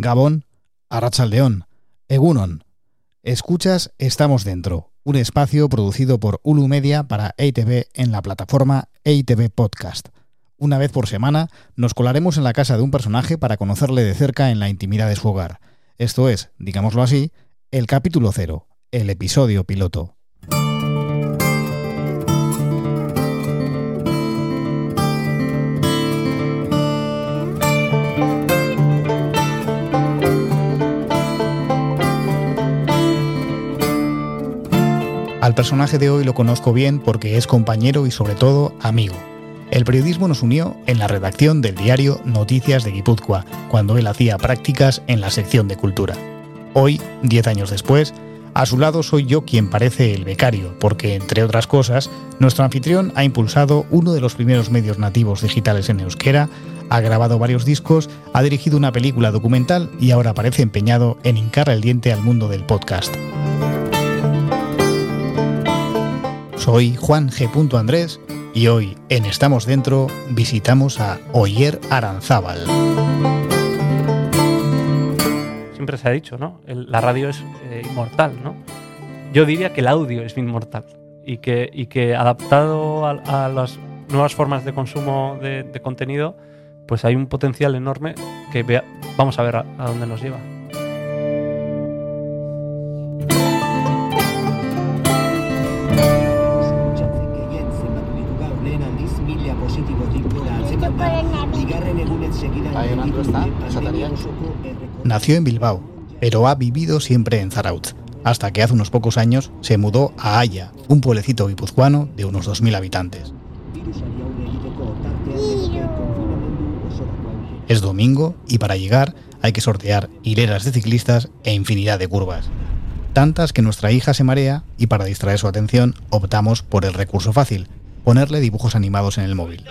Gabón, Arrachaldeón, Egunon. Escuchas Estamos Dentro, un espacio producido por Ulu Media para EITV en la plataforma EITV Podcast. Una vez por semana nos colaremos en la casa de un personaje para conocerle de cerca en la intimidad de su hogar. Esto es, digámoslo así, el capítulo cero, el episodio piloto. Al personaje de hoy lo conozco bien porque es compañero y sobre todo amigo. El periodismo nos unió en la redacción del diario Noticias de Guipúzcoa, cuando él hacía prácticas en la sección de cultura. Hoy, diez años después, a su lado soy yo quien parece el becario, porque, entre otras cosas, nuestro anfitrión ha impulsado uno de los primeros medios nativos digitales en euskera, ha grabado varios discos, ha dirigido una película documental y ahora parece empeñado en hincar el diente al mundo del podcast. Soy Juan G. Andrés y hoy en Estamos Dentro visitamos a Oyer Aranzábal. Siempre se ha dicho, ¿no? la radio es eh, inmortal, ¿no? Yo diría que el audio es inmortal y que, y que adaptado a, las nuevas formas de consumo de, contenido, pues hay un potencial enorme que vamos a ver a dónde nos lleva. Nació en Bilbao, pero ha vivido siempre en Zarautz, hasta que hace unos pocos años se mudó a Haya, un pueblecito guipuzcoano de unos 2.000 habitantes. Es domingo y para llegar hay que sortear hileras de ciclistas e infinidad de curvas. Tantas que nuestra hija se marea y para distraer su atención optamos por el recurso fácil, ponerle dibujos animados en el móvil.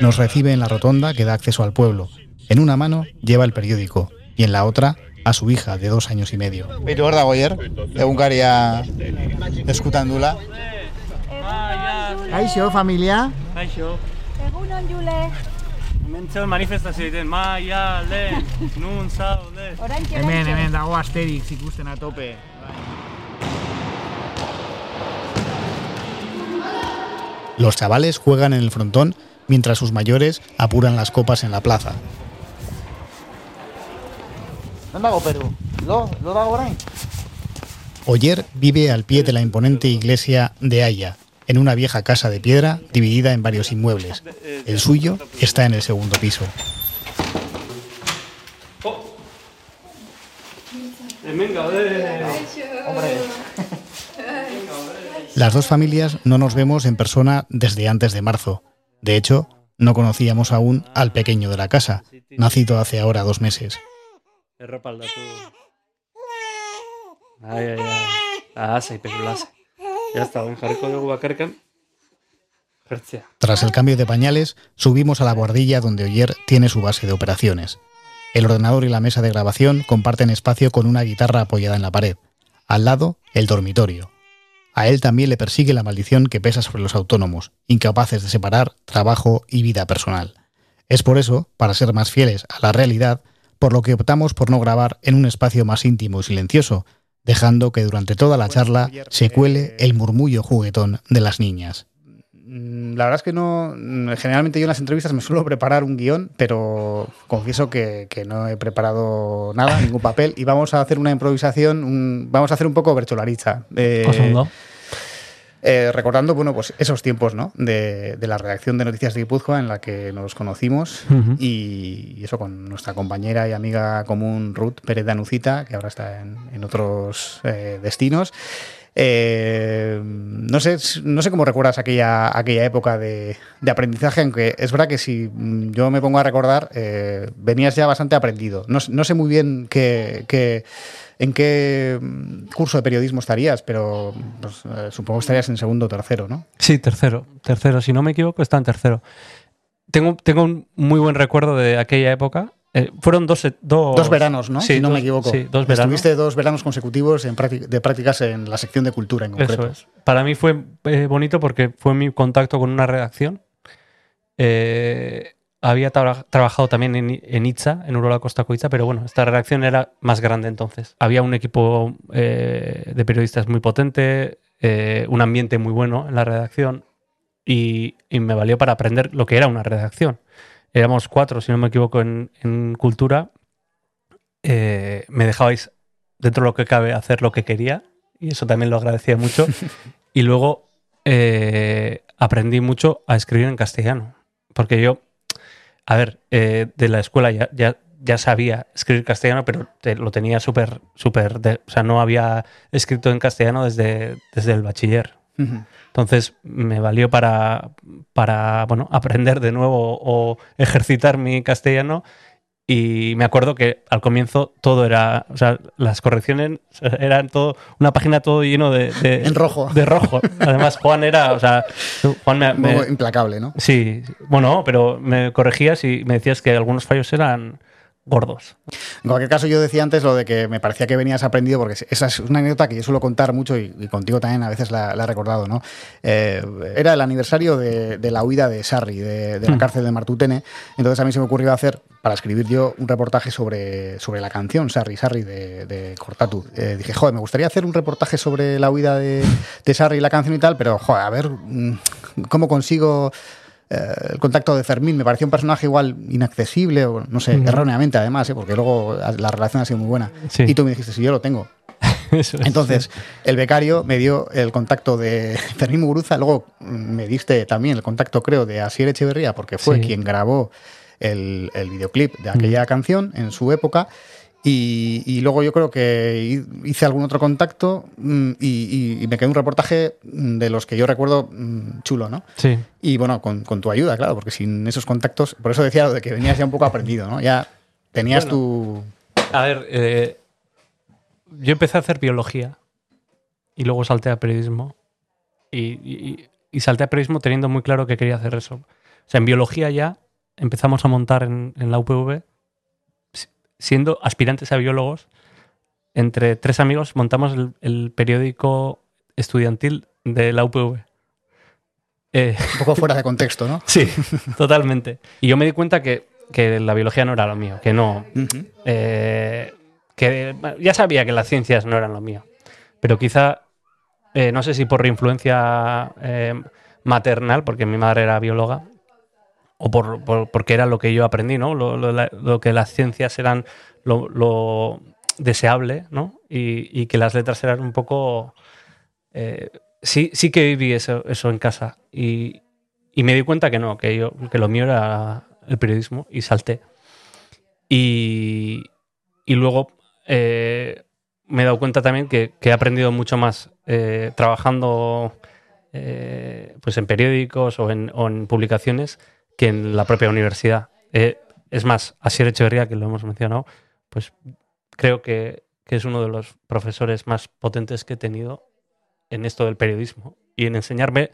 Nos recibe en la rotonda que da acceso al pueblo. En una mano lleva el periódico y en la otra a su hija de dos años y medio. Beitu hor dago hier, egunkaria eskutandula. Kaixo, familia. Kaixo. Egunon, Jule. Hemen manifestazio egiten, maia, lehen, nun zaude. Hemen, hemen dago Asterix ikusten a tope. Los chavales juegan en el frontón mientras sus mayores apuran las copas en la plaza. Oyer vive al pie de la imponente iglesia de Haya, en una vieja casa de piedra dividida en varios inmuebles. El suyo está en el segundo piso. Las dos familias no nos vemos en persona desde antes de marzo. De hecho, no conocíamos aún al pequeño de la casa, nacido hace ahora dos meses. Tras el cambio de pañales, subimos a la guardilla donde Oyer tiene su base de operaciones. El ordenador y la mesa de grabación comparten espacio con una guitarra apoyada en la pared. Al lado, el dormitorio, a él también le persigue la maldición que pesa sobre los autónomos, incapaces de separar trabajo y vida personal. Es por eso, para ser más fieles a la realidad, por lo que optamos por no grabar en un espacio más íntimo y silencioso, dejando que durante toda la charla se cuele el murmullo juguetón de las niñas. Mm, la verdad es que no. Generalmente yo en las entrevistas me suelo preparar un guion, pero confieso que, no he preparado nada, ningún papel. Y vamos a hacer una improvisación, vamos a hacer un poco bercholariza. Eh, eh, recordando, bueno, pues esos tiempos, ¿no? De, la redacción de Noticias de Guipúzcoa en la que nos conocimos y, eso con nuestra compañera y amiga común Ruth Pérez de Anucita, que ahora está en, otros eh, destinos. Eh, no, sé, no sé cómo recuerdas aquella, aquella época de, aprendizaje, aunque es verdad que si yo me pongo a recordar, venías ya bastante aprendido. No, sé muy bien qué en qué mm, curso de periodismo estarías, pero pues, eh, supongo que estarías en segundo o tercero, ¿no? Sí, tercero. Tercero, si no me equivoco, está en tercero. Tengo, tengo un muy buen recuerdo de aquella época. Eh, fueron dos, dos, veranos, ¿no? si no me equivoco. Sí, dos veranos. Estuviste dos veranos consecutivos en de prácticas en la sección de cultura en concreto. Eso es. Para mí fue eh, bonito porque fue mi contacto con una redacción. había tra- trabajado también en, en Itza, en Urola Costaco Itza, pero bueno, esta redacción era más grande entonces. Había un equipo eh, de periodistas muy potente, eh, un ambiente muy bueno en la redacción y, y me valió para aprender lo que era una redacción. Éramos cuatro, si no me equivoco, en, en cultura. Eh, me dejabais, dentro de lo que cabe, hacer lo que quería y eso también lo agradecía mucho. y luego eh, aprendí mucho a escribir en castellano, porque yo, a ver, eh, de la escuela ya, ya, ya sabía escribir castellano, pero te- lo tenía súper, súper, o sea, no había escrito en castellano desde, desde el bachiller. Entonces me valió para, para bueno, aprender de nuevo o ejercitar mi castellano. Y me acuerdo que al comienzo todo era, o sea, las correcciones eran todo, una página todo lleno de, de- En rojo. de rojo. Además, Juan era, o sea, Juan me, implacable, ¿no? sí, bueno, pero me corregías y me decías que algunos fallos eran gordos. En cualquier caso, yo decía antes lo de que me parecía que venías aprendido, porque esa es una anécdota que yo suelo contar mucho y, y contigo también a veces la, la he recordado, ¿no? Eh, era el aniversario de, de la huida de Sarri, de, de la Mm. cárcel de Martutene. Entonces a mí se me ocurrió hacer, para escribir yo, un reportaje sobre, sobre la canción Sarri, Sarri de, de Cortatu. Eh, dije, joder, me gustaría hacer un reportaje sobre la huida de, de Sarri y la canción y tal, pero, joder, a ver, mm, ¿cómo consigo eh, el contacto de Fermín me pareció un personaje igual inaccesible, o no sé, erróneamente además, ¿eh? porque luego la relación ha sido muy buena. Sí. Y tú me dijiste, si yo lo tengo. Eso Entonces, sí. el becario me dio el contacto de Fermín Muguruza, luego me diste también el contacto, creo, de Asier Echeverría, porque fue Sí. quien grabó el, el videoclip de aquella canción en su época. Y, y luego yo creo que hi- hice algún otro contacto mm, y, y- y me quedó un reportaje de los que yo recuerdo mm, chulo, ¿no? Sí. Y bueno, con, con tu ayuda, claro, porque sin esos contactos, por eso decía lo de que venías ya un poco aprendido, ¿no? Ya tenías tu... A ver, eh, yo empecé a hacer biología y luego salté a periodismo. Y, salté a periodismo teniendo muy claro que quería hacer eso. O sea, en biología ya empezamos a montar en, en la UPV, siendo aspirantes a biólogos, entre tres amigos montamos el, el periódico estudiantil de la UPV. Eh, Un poco fuera de contexto, ¿no? sí, totalmente. Y yo me di cuenta que, que la biología no era lo mío, que no, eh, que bueno, ya sabía que las ciencias no eran lo mío, pero quizá, eh, no sé si por influencia maternal, porque mi madre era bióloga, o por, por- porque era lo que yo aprendí, ¿no? Lo, lo- lo que las ciencias eran lo, lo deseable, ¿no? Y, y que las letras eran un poco... eh, sí, sí que viví eso, eso en casa y, y me di cuenta que no, que, yo, que lo mío era el periodismo y salté. Y, y luego eh, me he dado cuenta también que, que he aprendido mucho más eh, trabajando eh, pues en periódicos o en, o en publicaciones que en la propia universidad. Eh, es más, Asier Echeverría, que lo hemos mencionado, pues creo que, es uno de los profesores más potentes que he tenido en esto del periodismo y en enseñarme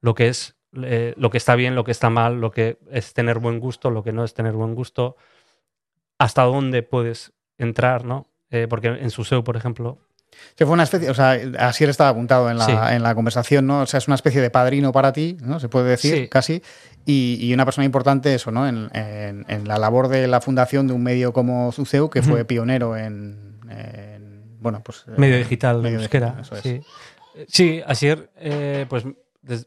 lo que es eh, lo que está bien, lo que está mal, lo que es tener buen gusto, lo que no es tener buen gusto, hasta dónde puedes entrar, ¿no? Eh, porque en Suseu, por ejemplo, Que fue una especie, o sea, Asier estaba apuntado en la, Sí. en la conversación, ¿no? O sea, es una especie de padrino para ti, ¿no? Se puede decir, Sí. casi. Y, y una persona importante, eso, ¿no? En, en- en la labor de la fundación de un medio como Suceu, que fue pionero en, en, bueno, pues... eh, medio digital de medio digital, eso es. sí. Sí, Asier, eh, pues des-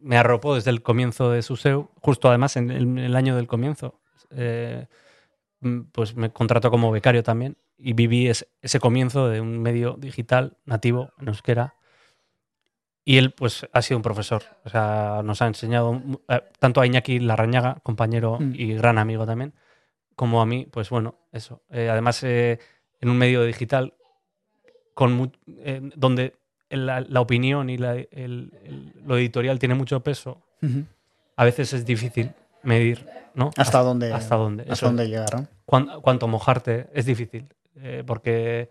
me arropó desde el comienzo de Suseu, justo además en el, en el año del comienzo. Eh, mm, pues me contrató como becario también y viví ese, ese comienzo de un medio digital nativo en euskera. Y él, pues, ha sido un profesor. O sea, nos ha enseñado eh, tanto a Iñaki Larrañaga, compañero Mm. y gran amigo también, como a mí, pues bueno, eso. Eh, además, eh, en un medio digital con donde la, la opinión y la- el- el- lo editorial tiene mucho peso, a veces es difícil medir, ¿no? ¿Hasta dónde? Hasta dónde. ¿Hasta eso dónde llegar, no? Cuánto mojarte es difícil, eh, porque...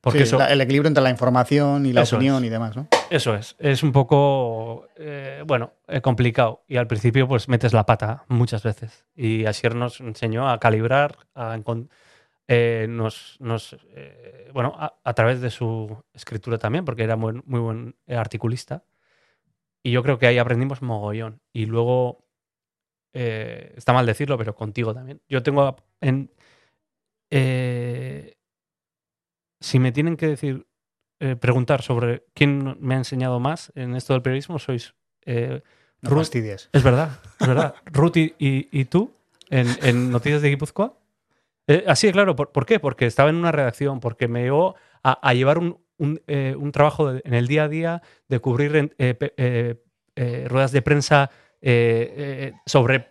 Porque Sí, eso, la- el equilibrio entre la información y la opinión es. y demás, ¿no? eso es, es un poco, eh, bueno, eh, complicado. Y al principio pues metes la pata muchas veces. Y Asier nos enseñó a calibrar, a eh, nos, nos, eh, bueno, a, a través de su escritura también, porque era muy, muy buen articulista. Y yo creo que ahí aprendimos mogollón. Y luego eh, está mal decirlo, pero contigo también. Yo tengo en... eh, si me tienen que decir, eh, preguntar sobre quién me ha enseñado más en esto del periodismo, sois... eh, No Ruth- fastidies. es verdad, es verdad. Ruth y, y- y tú en, en Noticias de Guipúzcoa. Eh, así de claro, ¿por, por qué? Porque estaba en una redacción, porque me llevó a, a llevar un, un, un trabajo de- en el día a día de cubrir en- pe- ruedas de prensa sobre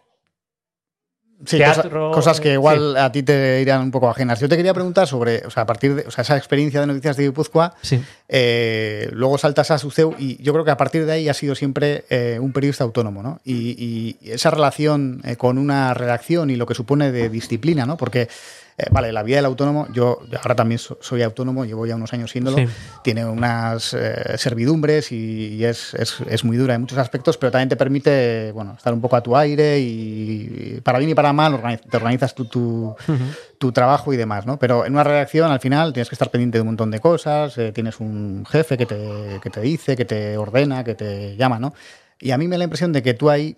Sí, teatro, cosa- cosas que igual a ti te irán un poco ajenas. Yo te quería preguntar sobre, o sea, a partir de o sea, esa experiencia de Noticias de Guipúzcoa, Sí, eh, luego saltas a Suceu y yo creo que a partir de ahí has sido siempre eh, un periodista autónomo, ¿no? Y, y esa relación eh, con una redacción y lo que supone de disciplina, ¿no? Porque, eh, vale, la vida del autónomo, yo ahora también so- soy autónomo, llevo ya unos años siéndolo, Sí. tiene unas eh, servidumbres y, y es, es- es muy dura en muchos aspectos, pero también te permite, bueno, estar un poco a tu aire y, y para bien y para mal organiz- te organizas tu, tu, tu trabajo y demás, ¿no? Pero en una redacción al final tienes que estar pendiente de un montón de cosas, eh, tienes un jefe que te, que te dice, que te ordena, que te llama, ¿no? Y a mí me da la impresión de que tú ahí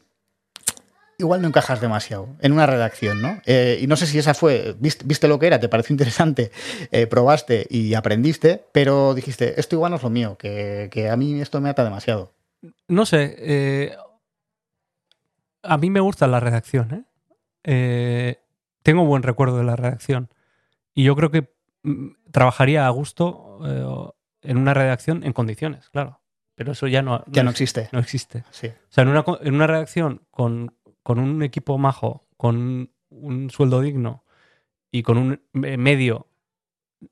igual no encajas demasiado en una redacción, ¿no? Eh, y no sé si esa fue, viste, viste lo que era, te pareció interesante, eh, probaste y aprendiste, pero dijiste, esto igual no es lo mío, que, que a mí esto me ata demasiado. No sé. eh, a mí me gusta la redacción. tengo buen recuerdo de la redacción. Y yo creo que mm, trabajaría a gusto en una redacción en condiciones, claro. Pero eso ya no, Ya no ex- existe. no existe. Sí. O sea, en una, en una redacción con, con un equipo majo, con un, sueldo digno y con un medio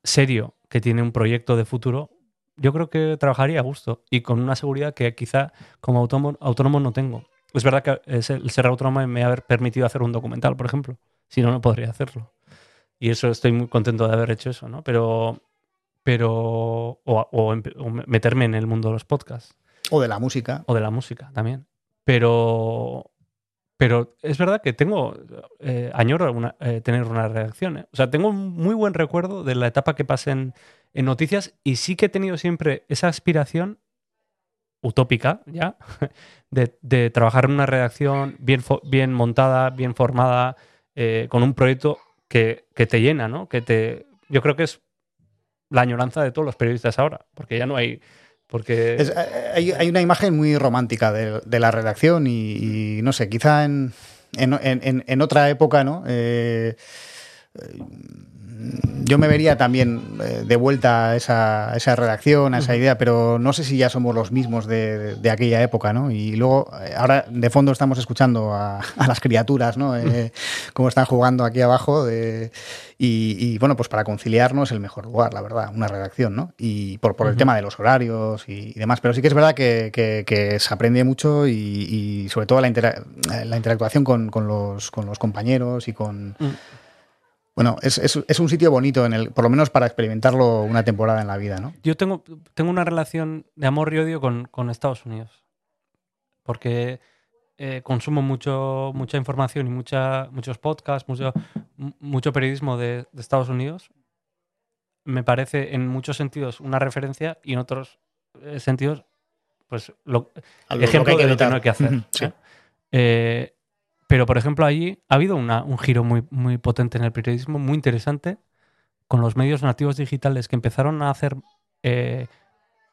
serio que tiene un proyecto de futuro, yo creo que trabajaría a gusto y con una seguridad que quizá como autónomo, autónomo no tengo. Es verdad que el ser autónomo me ha permitido hacer un documental, por ejemplo. Si no, no podría hacerlo. Y eso estoy muy contento de haber hecho eso, ¿no? Pero. Pero. O, o meterme en el mundo de los podcasts O de la música. o de la música también. Pero, pero es verdad que tengo, eh, añoro eh, tener una redacción. ¿eh? O sea, tengo un muy buen recuerdo de la etapa que pasé en, noticias y sí que he tenido siempre esa aspiración utópica ya de, trabajar en una redacción bien, bien montada, bien formada, eh, con un proyecto que, que te llena, ¿no? Que te, yo creo que es la añoranza de todos los periodistas ahora, porque ya no hay... Porque eh, hay, hay una imagen muy romántica de, la redacción y, no sé, quizá en, en, en- en otra época, ¿no? Eh, yo me vería también eh, de vuelta a esa, a esa redacción, a esa idea, pero no sé si ya somos los mismos de, de aquella época, ¿no? Y luego, eh, ahora de fondo estamos escuchando a, a las criaturas, ¿no? Eh, cómo están jugando aquí abajo. eh, y, y, bueno, pues para conciliarnos el mejor lugar, la verdad, una redacción, ¿no? Y por, por el tema de los horarios y, y demás. Pero sí que es verdad que, que- que se aprende mucho y, y sobre todo la, intera- la interactuación con, con los, con los compañeros y con... Mm. Bueno, es, es- es un sitio bonito, en el, por lo menos para experimentarlo una temporada en la vida, ¿no? Yo tengo, tengo una relación de amor y odio con, con Estados Unidos. Porque eh, consumo mucho, mucha información y mucha, muchos podcasts, mucho, periodismo de, de Estados Unidos. Me parece en muchos sentidos una referencia y en otros eh, sentidos, pues, lo, ejemplo lo que hay que de lo que no hay que hacer. Sí. ¿eh? Eh, pero, por ejemplo, allí ha habido una- un giro muy, muy potente en el periodismo, muy interesante, con los medios nativos digitales que empezaron a hacer, eh,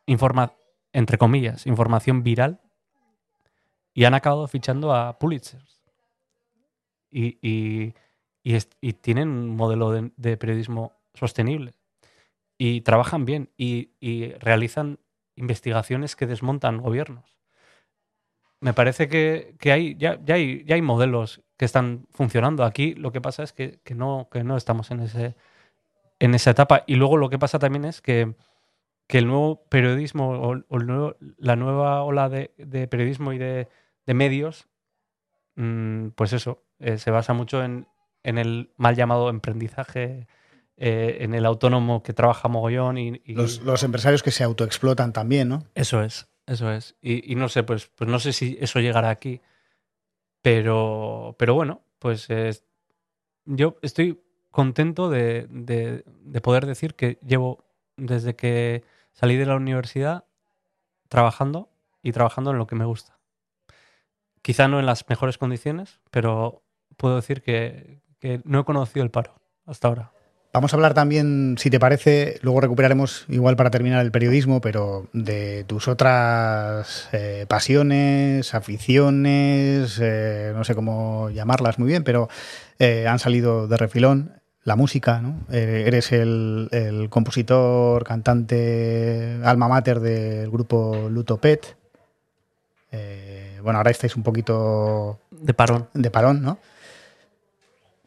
informa entre comillas, información viral y han acabado fichando a Pulitzer. Y, y- tienen un modelo de, periodismo sostenible. Y trabajan bien y realizan investigaciones que desmontan gobiernos. Me parece que, que hay, ya, ya hay, ya hay modelos que están funcionando. Aquí lo que pasa es que, que no, que no estamos en, ese, en esa etapa. Y luego lo que pasa también es que, que el nuevo periodismo o, o el nuevo- la nueva ola de, de periodismo y de, de medios, mm, pues eso, eh, se basa mucho en, en el mal llamado emprendizaje, eh, en el autónomo que trabaja mogollón y, y- Los, los empresarios que se autoexplotan también, ¿no? eso es, eso es. Y, no sé, pues, pues no sé si eso llegará aquí. Pero, pero bueno, pues es- yo estoy contento de, de- de poder decir que llevo desde que salí de la universidad trabajando y trabajando en lo que me gusta. quizá no en las mejores condiciones, pero puedo decir que, que no he conocido el paro hasta ahora. Vamos a hablar también, si te parece, luego recuperaremos igual para terminar el periodismo, pero de tus otras eh, pasiones, aficiones, eh, no sé cómo llamarlas muy bien, pero eh, han salido de refilón. La música, ¿no? Eres el, el compositor, cantante, alma mater del grupo Lutopet. Eh, bueno, ahora estáis un poquito De parón. de parón, ¿no?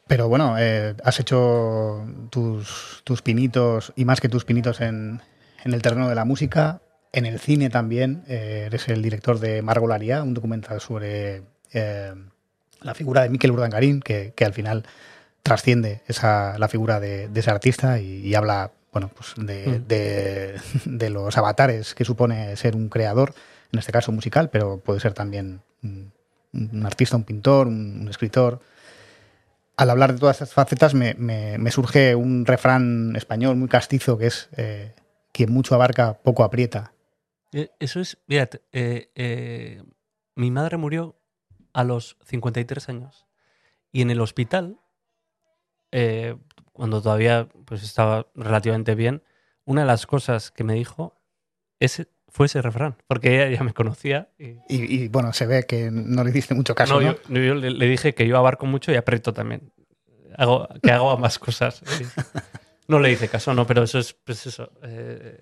Pero bueno, eh, has hecho tus, tus pinitos y más que tus pinitos en, en el terreno de la música, en el cine también. eh, eres el director de Margolaria, un documental sobre eh, la figura de Miquel Urdangarín, que, que al final trasciende esa, la figura de, de ese artista y, y habla bueno, pues de, Mm. de- de los avatares que supone ser un creador, en este caso musical, pero puede ser también un, un artista, un pintor, un, un escritor. Al hablar de todas estas facetas me, surge un refrán español muy castizo que es eh, quien mucho abarca, poco aprieta. Eh, Eso es, mira, te- eh, mi madre murió a los 53 años y en el hospital, cuando todavía pues, estaba relativamente bien, una de las cosas que me dijo ese, fue ese refrán, porque ella ya me conocía. Y, Y, y, bueno, se ve que no le hiciste mucho caso. no, ¿no? Yo, yo le, le dije que yo abarco mucho y aprieto también. Hago, que hago más cosas. No le hice caso, no, pero eso es pues eso. eh,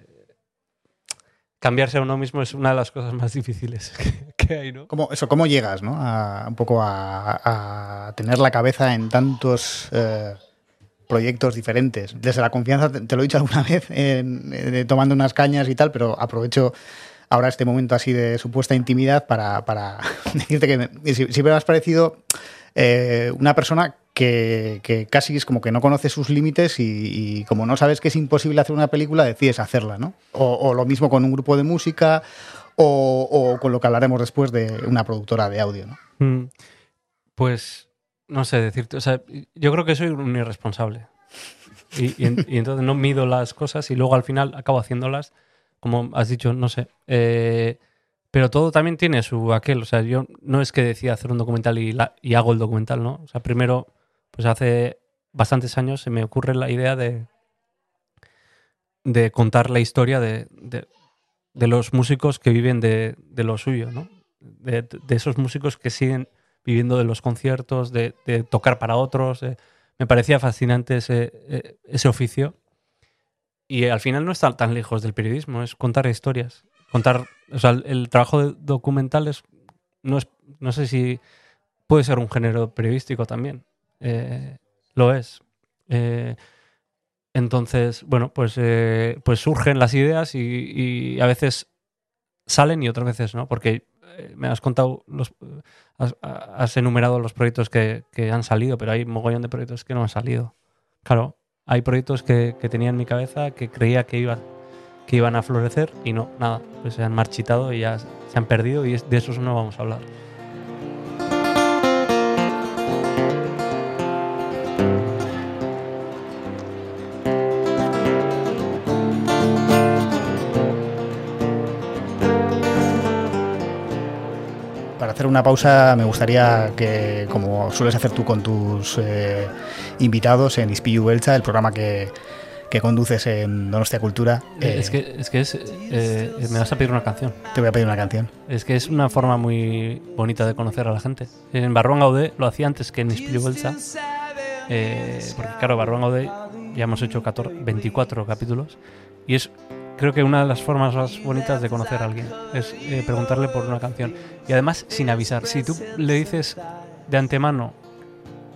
cambiarse a uno mismo es una de las cosas más difíciles que, que hay, ¿no? ¿Cómo, eso, ¿Cómo llegas ¿no? a, un poco a, a tener la cabeza en tantos eh, proyectos diferentes? Desde la confianza, te, lo he dicho alguna vez, eh, tomando unas cañas y tal, pero aprovecho ahora este momento así de supuesta intimidad para, para decirte que me- si, si me has parecido eh, una persona que, que casi es como que no conoce sus límites y, como no sabes que es imposible hacer una película, decides hacerla, ¿no? O, o lo mismo con un grupo de música o, o con lo que hablaremos después de una productora de audio, ¿no? Mm, Pues no sé decirte. O sea, yo creo que soy un irresponsable. Y, y en- y entonces no mido las cosas y luego al final acabo haciéndolas. Como has dicho, no sé. Eh, pero todo también tiene su aquel. O sea, yo no es que decida hacer un documental y, hago el documental, ¿no? O sea, primero, pues hace bastantes años se me ocurre la idea de, de contar la historia de, de- los músicos que viven de, de lo suyo, ¿no? De esos músicos que siguen viviendo de los conciertos, de, tocar para otros. de- me parecía fascinante ese, eh, ese oficio. Y al final no está tan lejos del periodismo, es contar historias. Contar, o sea, el, trabajo de documental no es, no sé si puede ser un género periodístico también. Eh, lo es. Eh, entonces, bueno, pues, eh, pues surgen las ideas y, y a veces salen y otras veces no, porque eh, me has contado, los, has, has enumerado los proyectos que, que han salido, pero hay mogollón de proyectos que no han salido. Claro, hay proyectos que, que tenía en mi cabeza que creía que, iba, que iban a florecer y no, nada, pues se han marchitado y ya se han perdido y de esos no vamos a hablar. Hacer una pausa, me gustaría que, como sueles hacer tú con tus eh, invitados en Ispiu Belcha, el programa que, que conduces en Donostia Cultura, eh, es que, es, que es, eh, me vas a pedir una canción. te voy a pedir una canción. Es que es una forma muy bonita de conocer a la gente. En Barruan Gaudé lo hacía antes que en Ispilubelsa. Eh, porque claro, Barruan Gaudé ya hemos hecho 14 24 capítulos. Y es creo que una de las formas más bonitas de conocer a alguien. Es eh, preguntarle por una canción. Y además sin avisar. Si tú le dices de antemano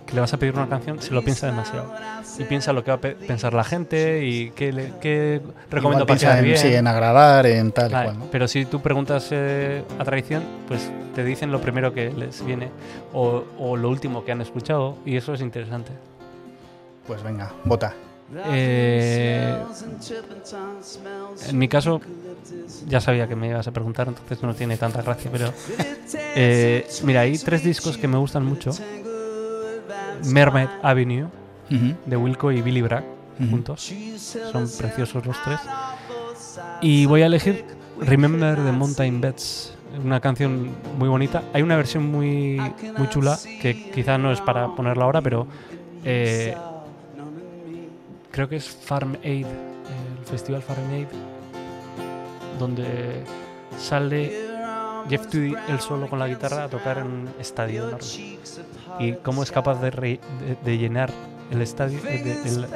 que le vas a pedir una canción, se lo piensa demasiado. Y piensa lo que va a pe- pensar la gente y qué, le, qué recomiendo quedar en, bien. sí, en agradar, en tal Vale, cual. ¿no? Pero si tú preguntas eh, a traición, pues te dicen lo primero que les viene o, o lo último que han escuchado y eso es interesante. Pues venga, vota. Eh, en mi caso, ya sabía que me ibas a preguntar, entonces no tiene tanta gracia, pero eh, mira, hay tres discos que me gustan mucho. Mermaid Avenue de Wilco y Billy Bragg juntos. Son preciosos los tres. Y voy a elegir Remember the Mountain Beds una canción muy bonita. Hay una versión muy, muy chula que quizás no es para ponerla ahora, pero eh, creo que es Farm Aid, el festival Farm Aid, donde sale Jeff Tweedy él solo con la guitarra a tocar en un estadio enorme. Y cómo es capaz de, llenar el estadio, el,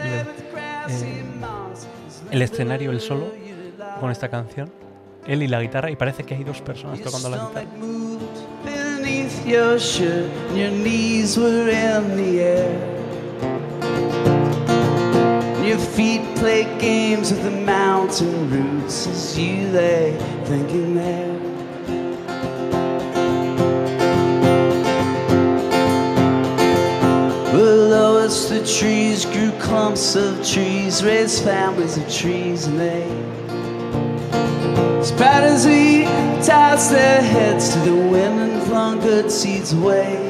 el- el solo con esta canción, él y la guitarra, y parece que hay dos personas tocando la guitarra. Your feet play games with the mountain roots as you lay thinking there. Below us, the trees grew clumps of trees, raised families of trees, and they Spread as we tossed their heads to the wind and flung good seeds away.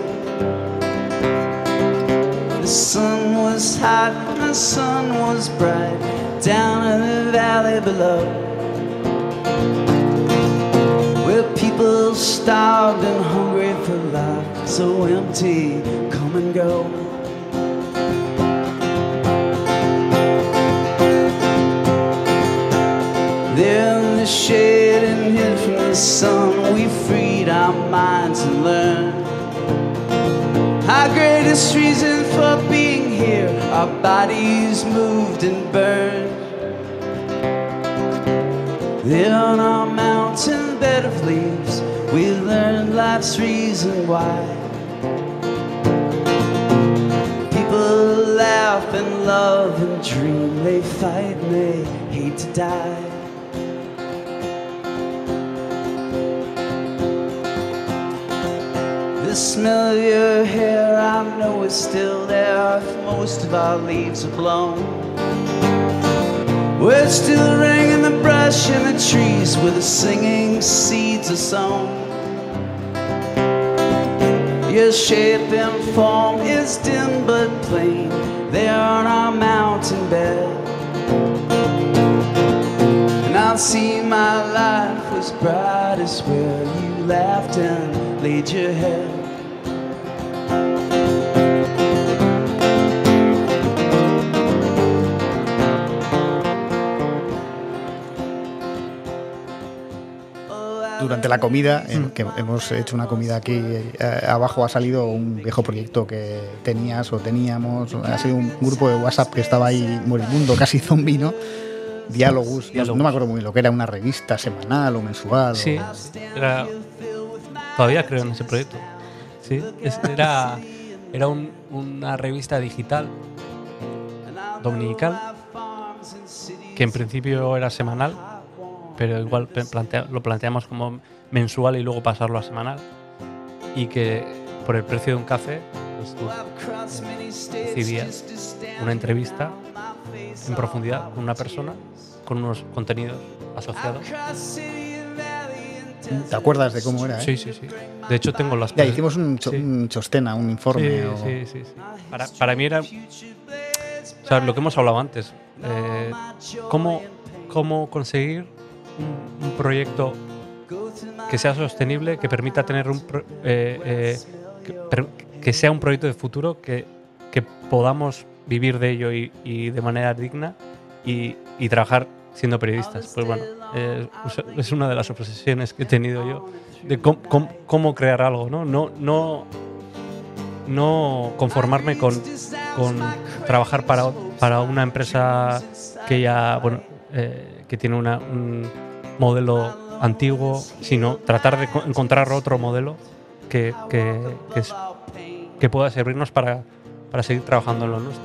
The sun was hot and the sun was bright down in the valley below. Where people starved and hungry for life, so empty, come and go. There in the shade and hid from the sun, we freed our minds and learned our greatest reason for being here. Our bodies moved and burned. There on our mountain bed of leaves, we learned life's reason why. People laugh and love and dream, they fight and they hate to die. Smell your hair, I know it's still there if most of our leaves are blown. Words still ring in the brush and the trees where the singing seeds are sown. Your shape and form is dim but plain there on our mountain bed. And I'll see my life was brightest where you laughed and laid your head. Durante la comida, eh, que hemos hecho una comida aquí, eh, abajo ha salido un viejo proyecto que tenías o teníamos, ha sido un grupo de WhatsApp que estaba ahí moribundo, casi zombie, ¿no? Diálogos, no- Diálogos. No, me acuerdo muy bien lo que era, una revista semanal o mensual. o- Sí, era- todavía creo en ese proyecto. Sí, era, era un- una revista digital dominical que en principio era semanal, pero igual plantea- lo planteamos como mensual y luego pasarlo a semanal. Y que por el precio de un café, pues tú recibías una entrevista en profundidad con una persona con unos contenidos asociados. ¿Te acuerdas de cómo era? eh? Sí, sí, sí. De hecho, tengo las Ya hicimos un, cho- Sí. un chostena, un informe. Sí, o- sí, sí, sí. Para, para mí era. O sea, lo que hemos hablado antes. eh, cómo, cómo conseguir un, proyecto que sea sostenible, que permita tener un. pro- eh, eh, que, sea un proyecto de futuro, que, que podamos vivir de ello y, de manera digna y, trabajar siendo periodistas. Pues bueno, eh, es una de las obsesiones que he tenido yo de cómo, cómo- crear algo, ¿no? No, no, no conformarme con, con trabajar para, para una empresa que ya, bueno, que tiene una- un modelo antiguo, sino tratar de co- encontrar otro modelo que, que, que es- que pueda servirnos para, para seguir trabajando en lo nuestro.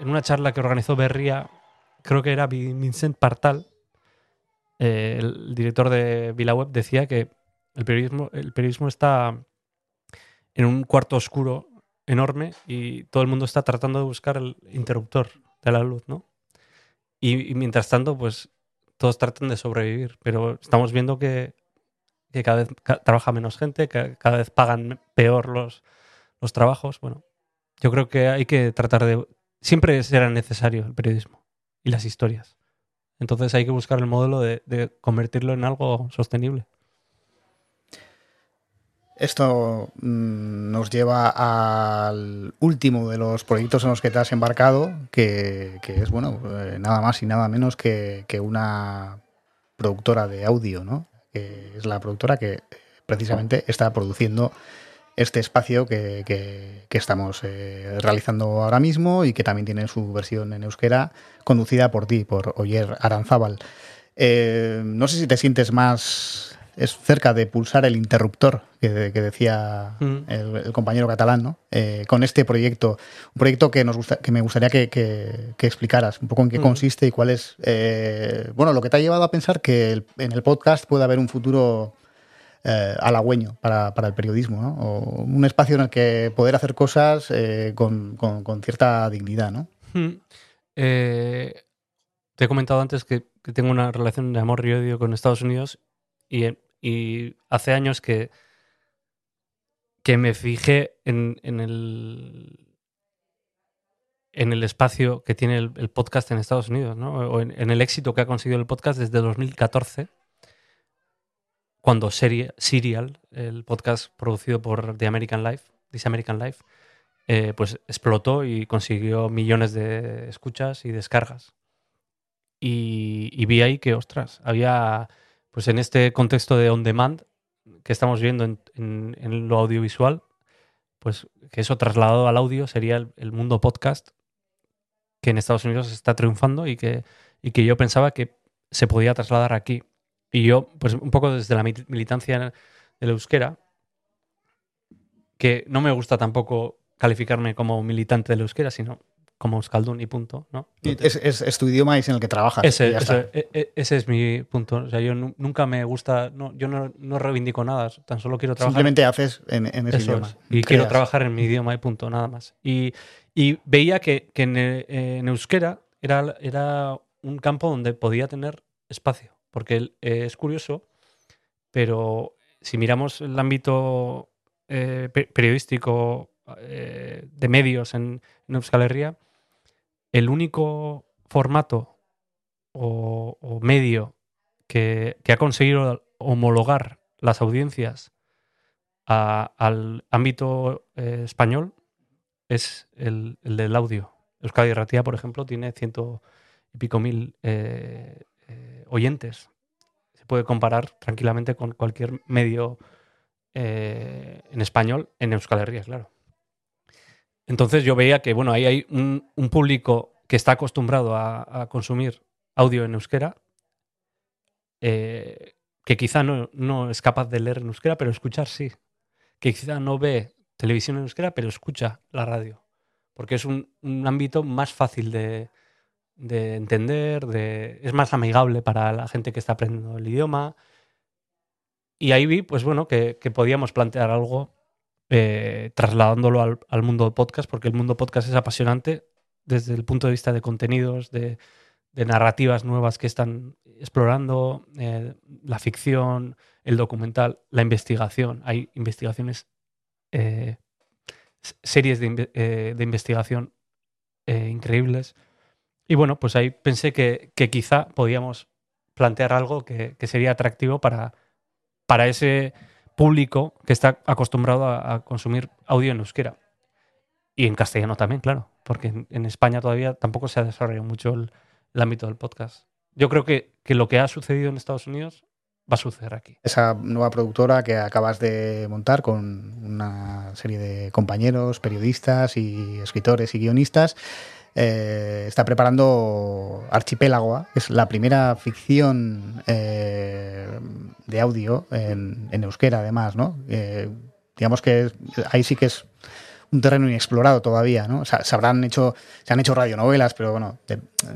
En una charla que organizó Berría, creo que era Vi- Vincent Partal, eh, el director de VilaWeb, decía que el periodismo, el periodismo está en un cuarto oscuro enorme y todo el mundo está tratando de buscar el interruptor de la luz, ¿no? Y, mientras tanto, pues todos tratan de sobrevivir, pero estamos viendo que, que cada vez trabaja menos gente, que cada vez pagan peor los, los trabajos. Bueno, yo creo que hay que tratar de... Siempre será necesario el periodismo y las historias. Entonces hay que buscar el modelo de, convertirlo en algo sostenible. Esto mm, nos lleva al último de los proyectos en los que te has embarcado, que, que es, bueno, eh, nada más y nada menos que, que una productora de audio, ¿no? Que es la productora que precisamente está produciendo este espacio que, que- que estamos eh, realizando ahora mismo y que también tiene su versión en euskera, conducida por ti, por Oyer Aranzábal. Eh, no sé si te sientes más es cerca de pulsar el interruptor que, que decía Mm. el, el compañero catalán, ¿no? Eh, con este proyecto, un proyecto que nos gusta, que me gustaría que, que- que explicaras un poco en qué Mm. consiste y cuál es, bueno, lo que te ha llevado a pensar que el- en el podcast puede haber un futuro eh, halagüeño para, para el periodismo, ¿no? O un espacio en el que poder hacer cosas eh, con, con- cierta dignidad, ¿no? Mm. Eh, te he comentado antes que, que tengo una relación de amor y odio con Estados Unidos y, y hace años que, que me fijé en, en el en el espacio que tiene el, el podcast en Estados Unidos, ¿no? O en, en el éxito que ha conseguido el podcast desde 2014, cuando Serie- Serial, el podcast producido por The American Life, This American Life, eh, pues explotó y consiguió millones de escuchas y descargas. Y, y vi ahí que, ostras, había, pues en este contexto de on demand que estamos viendo en, en- en lo audiovisual, pues que eso trasladado al audio sería el, el mundo podcast que en Estados Unidos está triunfando y que, y que yo pensaba que se podía trasladar aquí. Y yo, pues un poco desde la mil- militancia del euskera, que no me gusta tampoco calificarme como militante del euskera, sino como euskaldun y punto, ¿no? Es, es- es tu idioma y es en el que trabajas. Ese, ese- e- e- ese es mi punto. O sea, yo nu- nunca me gusta, no, yo no, no reivindico nada, tan solo quiero trabajar. Simplemente haces en, en ese Eso idioma. es. Y quiero Creas. trabajar en mi idioma y punto, nada más. Y, y veía que, que en, en euskera era, era un campo donde podía tener espacio. Porque eh, es curioso, pero si miramos el ámbito eh, pe- periodístico eh, de medios en, en Euskal Herria, el único formato o, medio que, ha conseguido homologar las audiencias al ámbito español es el, el del audio. Euskadi Ratia, por ejemplo, tiene ciento y pico mil oyentes. Se puede comparar tranquilamente con cualquier medio eh, en español en Euskal Herria, claro. Entonces yo veía que, bueno, ahí hay un, público que está acostumbrado a, consumir audio en euskera, eh, que quizá no, es capaz de leer en euskera, pero escuchar sí. Que quizá no ve televisión en euskera, pero escucha la radio. Porque es un ámbito más fácil de, de entender, de, es más amigable para la gente que está aprendiendo el idioma. Y ahí vi, pues bueno, que, que podíamos plantear algo eh, trasladándolo al, al mundo podcast, porque el mundo podcast es apasionante desde el punto de vista de contenidos, de, narrativas nuevas que están explorando, eh, la ficción, el documental, la investigación. Hay investigaciones, eh, series de, de investigación increíbles. Y bueno, pues ahí pensé que, quizá podíamos plantear algo que, sería atractivo para, para ese público que está acostumbrado a, consumir audio en euskera. Y en castellano también, claro, porque en, España todavía tampoco se ha desarrollado mucho el, el ámbito del podcast. Yo creo que, que lo que ha sucedido en Estados Unidos va a suceder aquí. Esa nueva productora que acabas de montar con una serie de compañeros, periodistas y escritores y guionistas, eh, está preparando Archipélago, ¿eh? es la primera ficción eh, de audio en, en euskera, además, ¿no? Eh, digamos que ahí sí que es un terreno inexplorado todavía, ¿no? O sea, se habrán hecho, se han hecho radionovelas, pero bueno,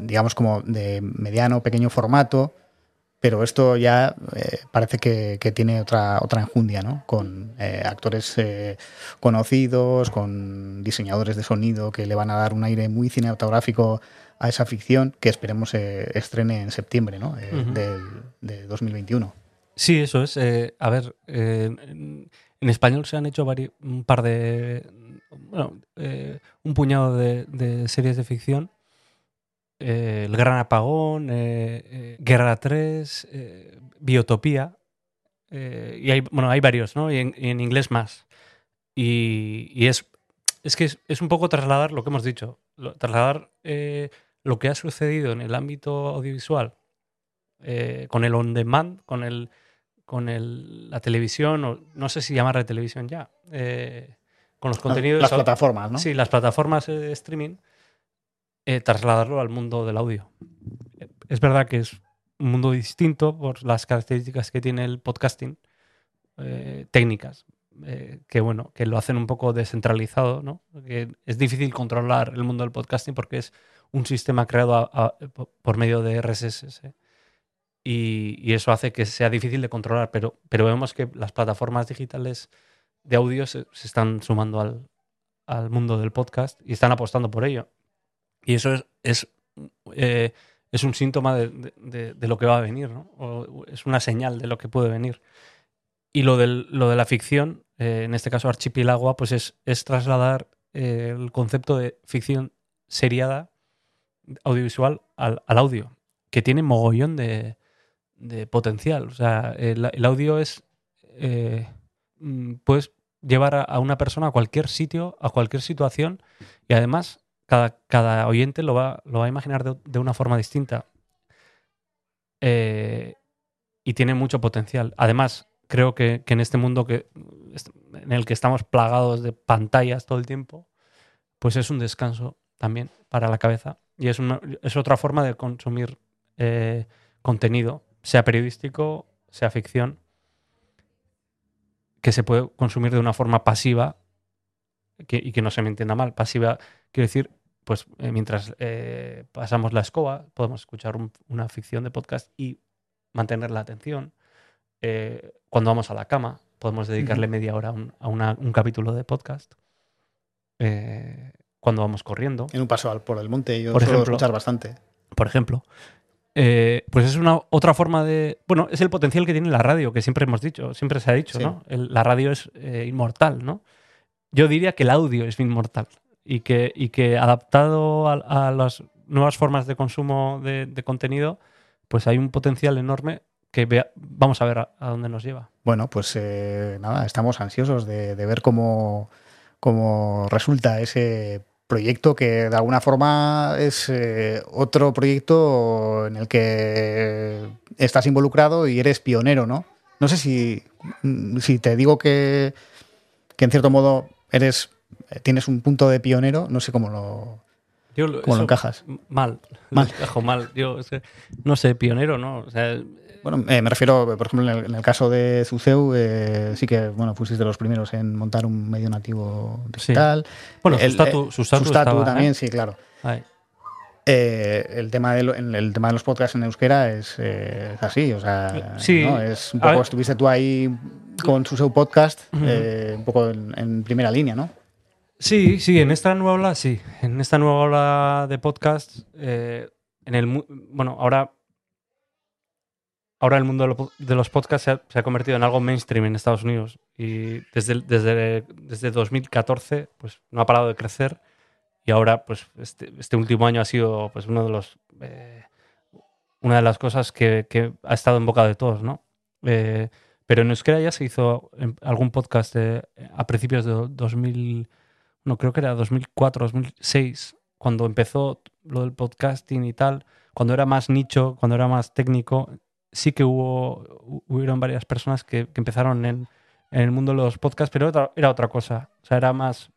digamos como de mediano, pequeño formato, pero esto ya eh, parece que, que tiene otra, otra enjundia, ¿no? Con eh, actores eh, conocidos, con diseñadores de sonido que le van a dar un aire muy cinematográfico a esa ficción que esperemos eh, estrene en septiembre, ¿no? Eh, Ujú. del, de 2021. Sí, eso es. a ver, eh, en, español se han hecho un par de. Bueno, un puñado de, de series de ficción. Eh, El Gran Apagón, eh, eh, Guerra 3, eh, Biotopía. y hay, bueno, hay varios, ¿no? Y en, y en inglés más. Y, y es, es que es, es un poco trasladar lo que hemos dicho. lo- trasladar eh, lo que ha sucedido en el ámbito audiovisual eh, con el on demand, con el con el, la televisión, o no sé si llamarle televisión ya, eh, con los contenidos. Las plataformas, ¿no? Sí, las plataformas de streaming, eh, trasladarlo al mundo del audio. Es verdad que es un mundo distinto por las características que tiene el podcasting, eh, técnicas, eh, que bueno, que lo hacen un poco descentralizado, ¿no? Que es difícil controlar el mundo del podcasting porque es un sistema creado por medio de RSS. Y, y eso hace que sea difícil de controlar, pero, pero vemos que las plataformas digitales de audio se, se están sumando al, al mundo del podcast y están apostando por ello. Y eso es, es, eh, es un síntoma de, de- lo que va a venir, ¿no? O es una señal de lo que puede venir. Y lo, del, lo de la ficción, eh, en este caso Archipelagua, pues es, es trasladar eh, el concepto de ficción seriada audiovisual al, al audio, que tiene mogollón de, de potencial. O sea, el, audio es. eh, mm, puedes llevar a una persona a cualquier sitio, a cualquier situación, y además cada, cada oyente lo va, lo va a imaginar de, una forma distinta. Eh, y tiene mucho potencial. Además, creo que, que en este mundo que, en el que estamos plagados de pantallas todo el tiempo, pues es un descanso también para la cabeza. Y es, es otra forma de consumir eh, contenido, sea periodístico, sea ficción, que se puede consumir de una forma pasiva y que no se me entienda mal. Pasiva, quiero decir, pues eh, mientras eh, pasamos la escoba, podemos escuchar un- una ficción de podcast y mantener la atención. Eh, cuando vamos a la cama, podemos dedicarle media hora a un, a una- un capítulo de podcast. Cuando vamos corriendo En un paso al, por el monte, yo Por suelo ejemplo. escuchar bastante. por ejemplo. Pues es una otra forma de. Bueno, es el potencial que tiene la radio, que siempre hemos dicho, siempre se ha dicho, Sí. ¿no? El- la radio es inmortal, ¿no? Yo diría que el audio es inmortal y que, adaptado a, las nuevas formas de consumo de, contenido, pues hay un potencial enorme que vea- vamos a ver a, dónde nos lleva. Bueno, pues eh, nada, estamos ansiosos de, ver cómo, resulta ese proyecto que de alguna forma es eh, otro proyecto en el que estás involucrado y eres pionero, ¿no? No sé si, si te digo que, que en cierto modo eres tienes un punto de pionero, no sé cómo lo, Yo lo- cómo lo encajas. Mal. Mal. Encajo mal. Yo es que no sé, pionero, ¿no? O sea, Bueno, eh, me refiero, por ejemplo, en el, en el caso de Zuceu, eh, sí que, bueno, fuiste de los primeros en montar un medio nativo digital. Bueno, El- eh, Sustatu estaba, también, ¿eh? sí, claro. ahí. Eh, el, tema de lo- el tema de los podcasts en euskera es, eh, es así, o sea, Sí. ¿no? es un poco, estuviste tú ahí con Suseu Podcast, eh, un poco en, en primera línea, ¿no? Sí, sí, en esta nueva ola, sí. En esta nueva ola de podcast, eh, en el bueno, ahora, ahora el mundo de, lo- de los podcasts se ha, convertido en algo mainstream en Estados Unidos y desde, desde, desde 2014, pues no ha parado de crecer y ahora, pues este, este último año ha sido, pues uno de los, eh, una de las cosas que, que ha estado en boca de todos, ¿no? Eh, pero en euskera ya se hizo algún podcast a principios de 2000 no creo que era 2004, 2006, cuando empezó lo del podcasting y tal, cuando era más nicho, cuando era más técnico, sí que hubo hu- hubieron varias personas que, que empezaron en, en el mundo de los podcasts, pero era otra cosa. O sea, era más.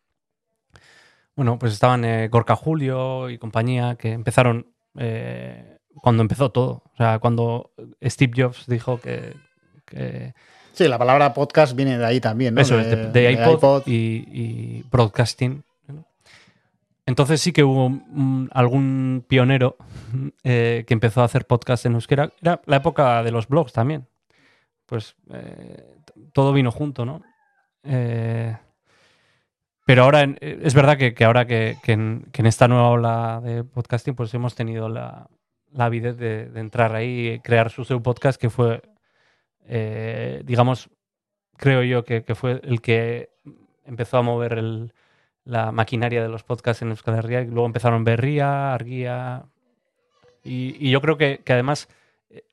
Bueno, pues estaban eh, Gorka Julio y compañía que empezaron eh, cuando empezó todo. O sea, cuando Steve Jobs dijo que Sí, la palabra podcast viene de ahí también, ¿no? eso es, de, de de iPod, iPod. Y, y broadcasting. entonces sí que hubo mm, algún pionero eh, que empezó a hacer podcast en euskera. Era la época de los blogs también. Pues eh, todo vino junto, ¿no? Eh, pero ahora en- es verdad que, que ahora que, que en, que en esta nueva ola de podcasting, pues hemos tenido la, la avidez de, de entrar ahí y crear su podcast, que fue, eh, digamos, creo yo que, que fue el que empezó a mover el, la maquinaria de los podcasts en Euskal Herria. Y luego empezaron Berría, Arguía. Y, y yo creo que, que además eh,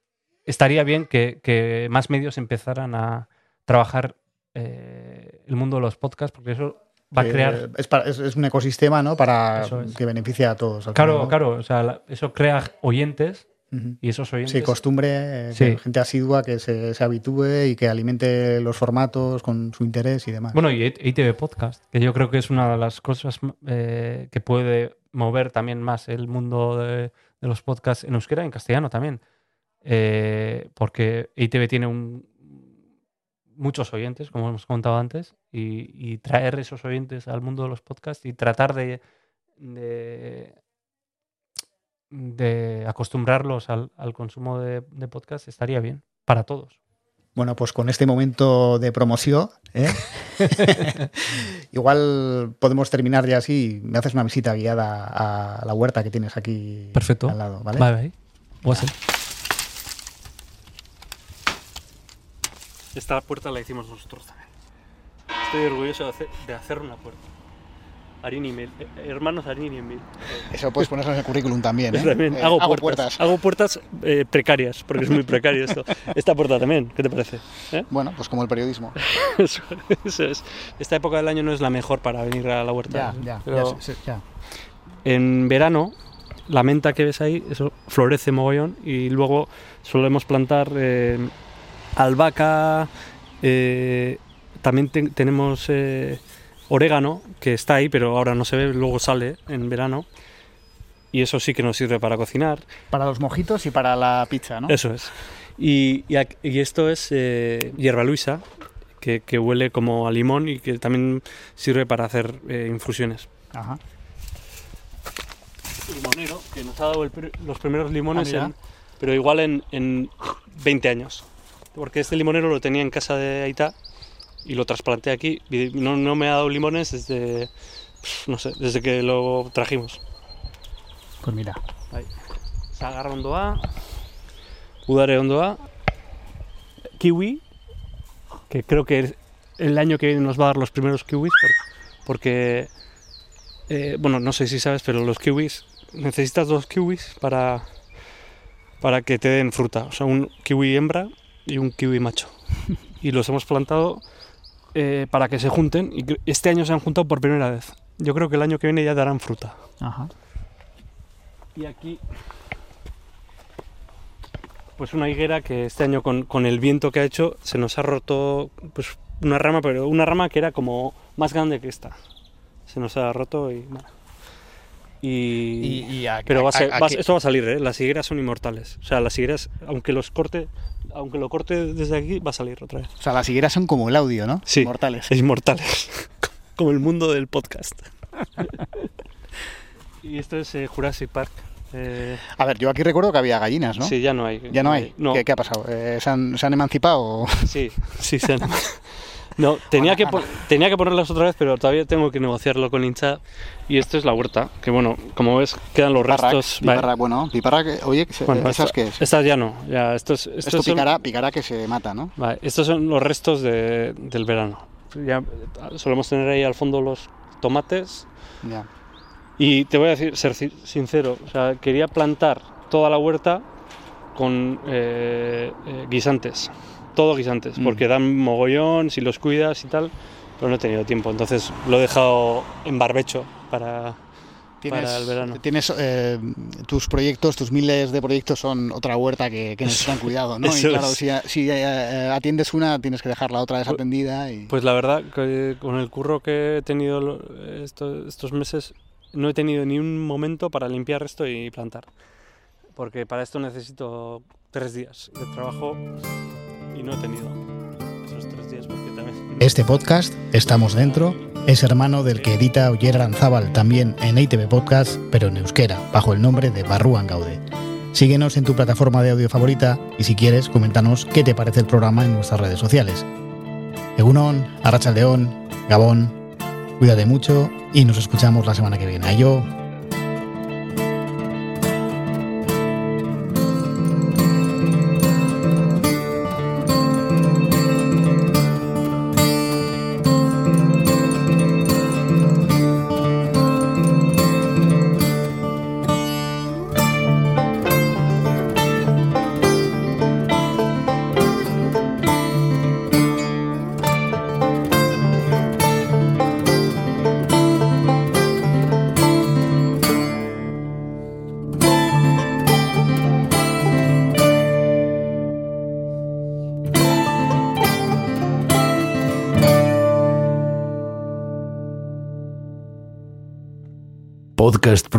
estaría bien que, que más medios empezaran a trabajar eh, el mundo de los podcasts, porque eso va a crear. Es, para- es- es un ecosistema, ¿no? Para es. que beneficie a todos. Claro, final, ¿no? claro, o sea, la- eso crea oyentes Y esos oyentes. Sí, costumbre, eh, Sí. que gente asidua que se, se habitúe y que alimente los formatos con su interés y demás. Bueno, y ITV Podcast, que yo creo que es una de las cosas eh, que puede mover también más el mundo de, de los podcasts en euskera y en castellano también. Eh, porque ITV tiene un, muchos oyentes, como hemos comentado antes, y, y traer esos oyentes al mundo de los podcasts y tratar de, de, de acostumbrarlos al, al consumo de, de podcast estaría bien para todos. Bueno, pues con este momento de promoción, ¿eh? igual podemos terminar ya así. Me haces una visita guiada a la huerta que tienes aquí Perfecto. al lado, ¿vale? Bye. Guase. Esta puerta la hicimos nosotros también. Estoy orgulloso de hacer, de hacer una puerta. Arini y Mil. eh, hermanos Arini y Mil. Eso puedes ponerlo en el currículum también, ¿eh? También Eh, hago, puertas. Hago puertas eh, precarias, porque es muy precario esto. Esta puerta también, ¿qué te parece? Bueno, pues como el periodismo. Eso, eso es. Esta época del año no es la mejor para venir a la huerta. Ya, ya, Pero- ya, sí, sí, ya. En verano, la menta que ves ahí, eso florece mogollón y luego solemos plantar albahaca, también te- tenemos orégano, que está ahí, pero ahora no se ve, luego sale en verano. Y eso sí que nos sirve para cocinar. Para los mojitos y para la pizza, ¿no? Eso es. Y, y y esto es eh, hierba luisa, que, que huele como a limón y que también sirve para hacer eh, infusiones. Ajá. limonero que nos ha dado el los primeros limones, Ah, en- pero igual en, en 20 años. Porque este limonero lo tenía en casa de Aita y lo trasplanté aquí. y no, no me ha dado limones desde, no sé, desde que lo trajimos. Pues mira. Sagarra ondoa, Udare ondoa, kiwi, que creo que el- año que viene nos va a dar los primeros kiwis, por- porque, eh, bueno, no sé si sabes, pero los kiwis, necesitas dos kiwis para, para que te den fruta, o sea, un kiwi hembra y un kiwi macho. Y los hemos plantado eh, para que se junten, y este año se han juntado por primera vez. Yo creo que el año que viene ya darán fruta. Ajá. Y aquí, pues una higuera que este año con, con el viento que ha hecho se nos ha roto pues una rama, pero una rama que era como más grande que esta. Se nos ha roto y bueno. Y, pero va a ser- a- esto va a salir, ¿eh? Las higueras son inmortales. O sea, las higueras, aunque los corte, aunque lo corte desde aquí, va a salir otra vez. O sea, las higueras son como el audio, ¿no? Sí. Mortales. Es inmortales. Como el mundo del podcast. y esto es eh, Jurassic Park. Eh, A ver, yo aquí recuerdo que había gallinas, ¿no? Sí, ya no hay. Ya no hay. No, ¿Qué, qué ha pasado? Eh, ¿se, han, se han emancipado? sí, sí, se han- No, tenía que, tenía que ponerlas otra vez, pero todavía tengo que negociarlo con hincha. Y esto es la huerta, que bueno, como ves, quedan los Piparrac, restos. piparrac, bueno, piparrac, oye, Bueno, ¿esas esta- qué es? Estas ya no, ya, estos, estos Esto son- picará, picará que se mata, ¿no? Vale, estos son los restos de- del verano. Ya solemos tener ahí al fondo los tomates. Ya. Y te voy a decir, ser sincero, o sea, quería plantar toda la huerta con eh, eh, guisantes, todo guisantes, Mm. porque dan mogollón si los cuidas y tal, pero no he tenido tiempo, entonces lo he dejado en barbecho para, para el verano. Tienes eh, tus proyectos, tus miles de proyectos son otra huerta que, que necesitan cuidado, ¿no? Y eso claro, es. si, si, eh, atiendes una, tienes que dejar la otra desatendida y... Pues la verdad, que con el curro que he tenido lo- esto- estos meses, no he tenido ni un momento para limpiar esto y plantar. Porque para esto necesito tres días de trabajo y no he tenido esos tres días porque también... Este podcast, Estamos Dentro, Es hermano del que edita Oyer Aranzábal también en ITV Podcast, pero en euskera, bajo el nombre de Barruan Gaude. Síguenos en tu plataforma de audio favorita y si quieres, coméntanos qué te parece el programa en nuestras redes sociales. Egunon, León, Gabón, cuídate mucho y nos escuchamos la semana que viene. Yo,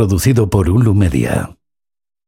producido por Ulu Media.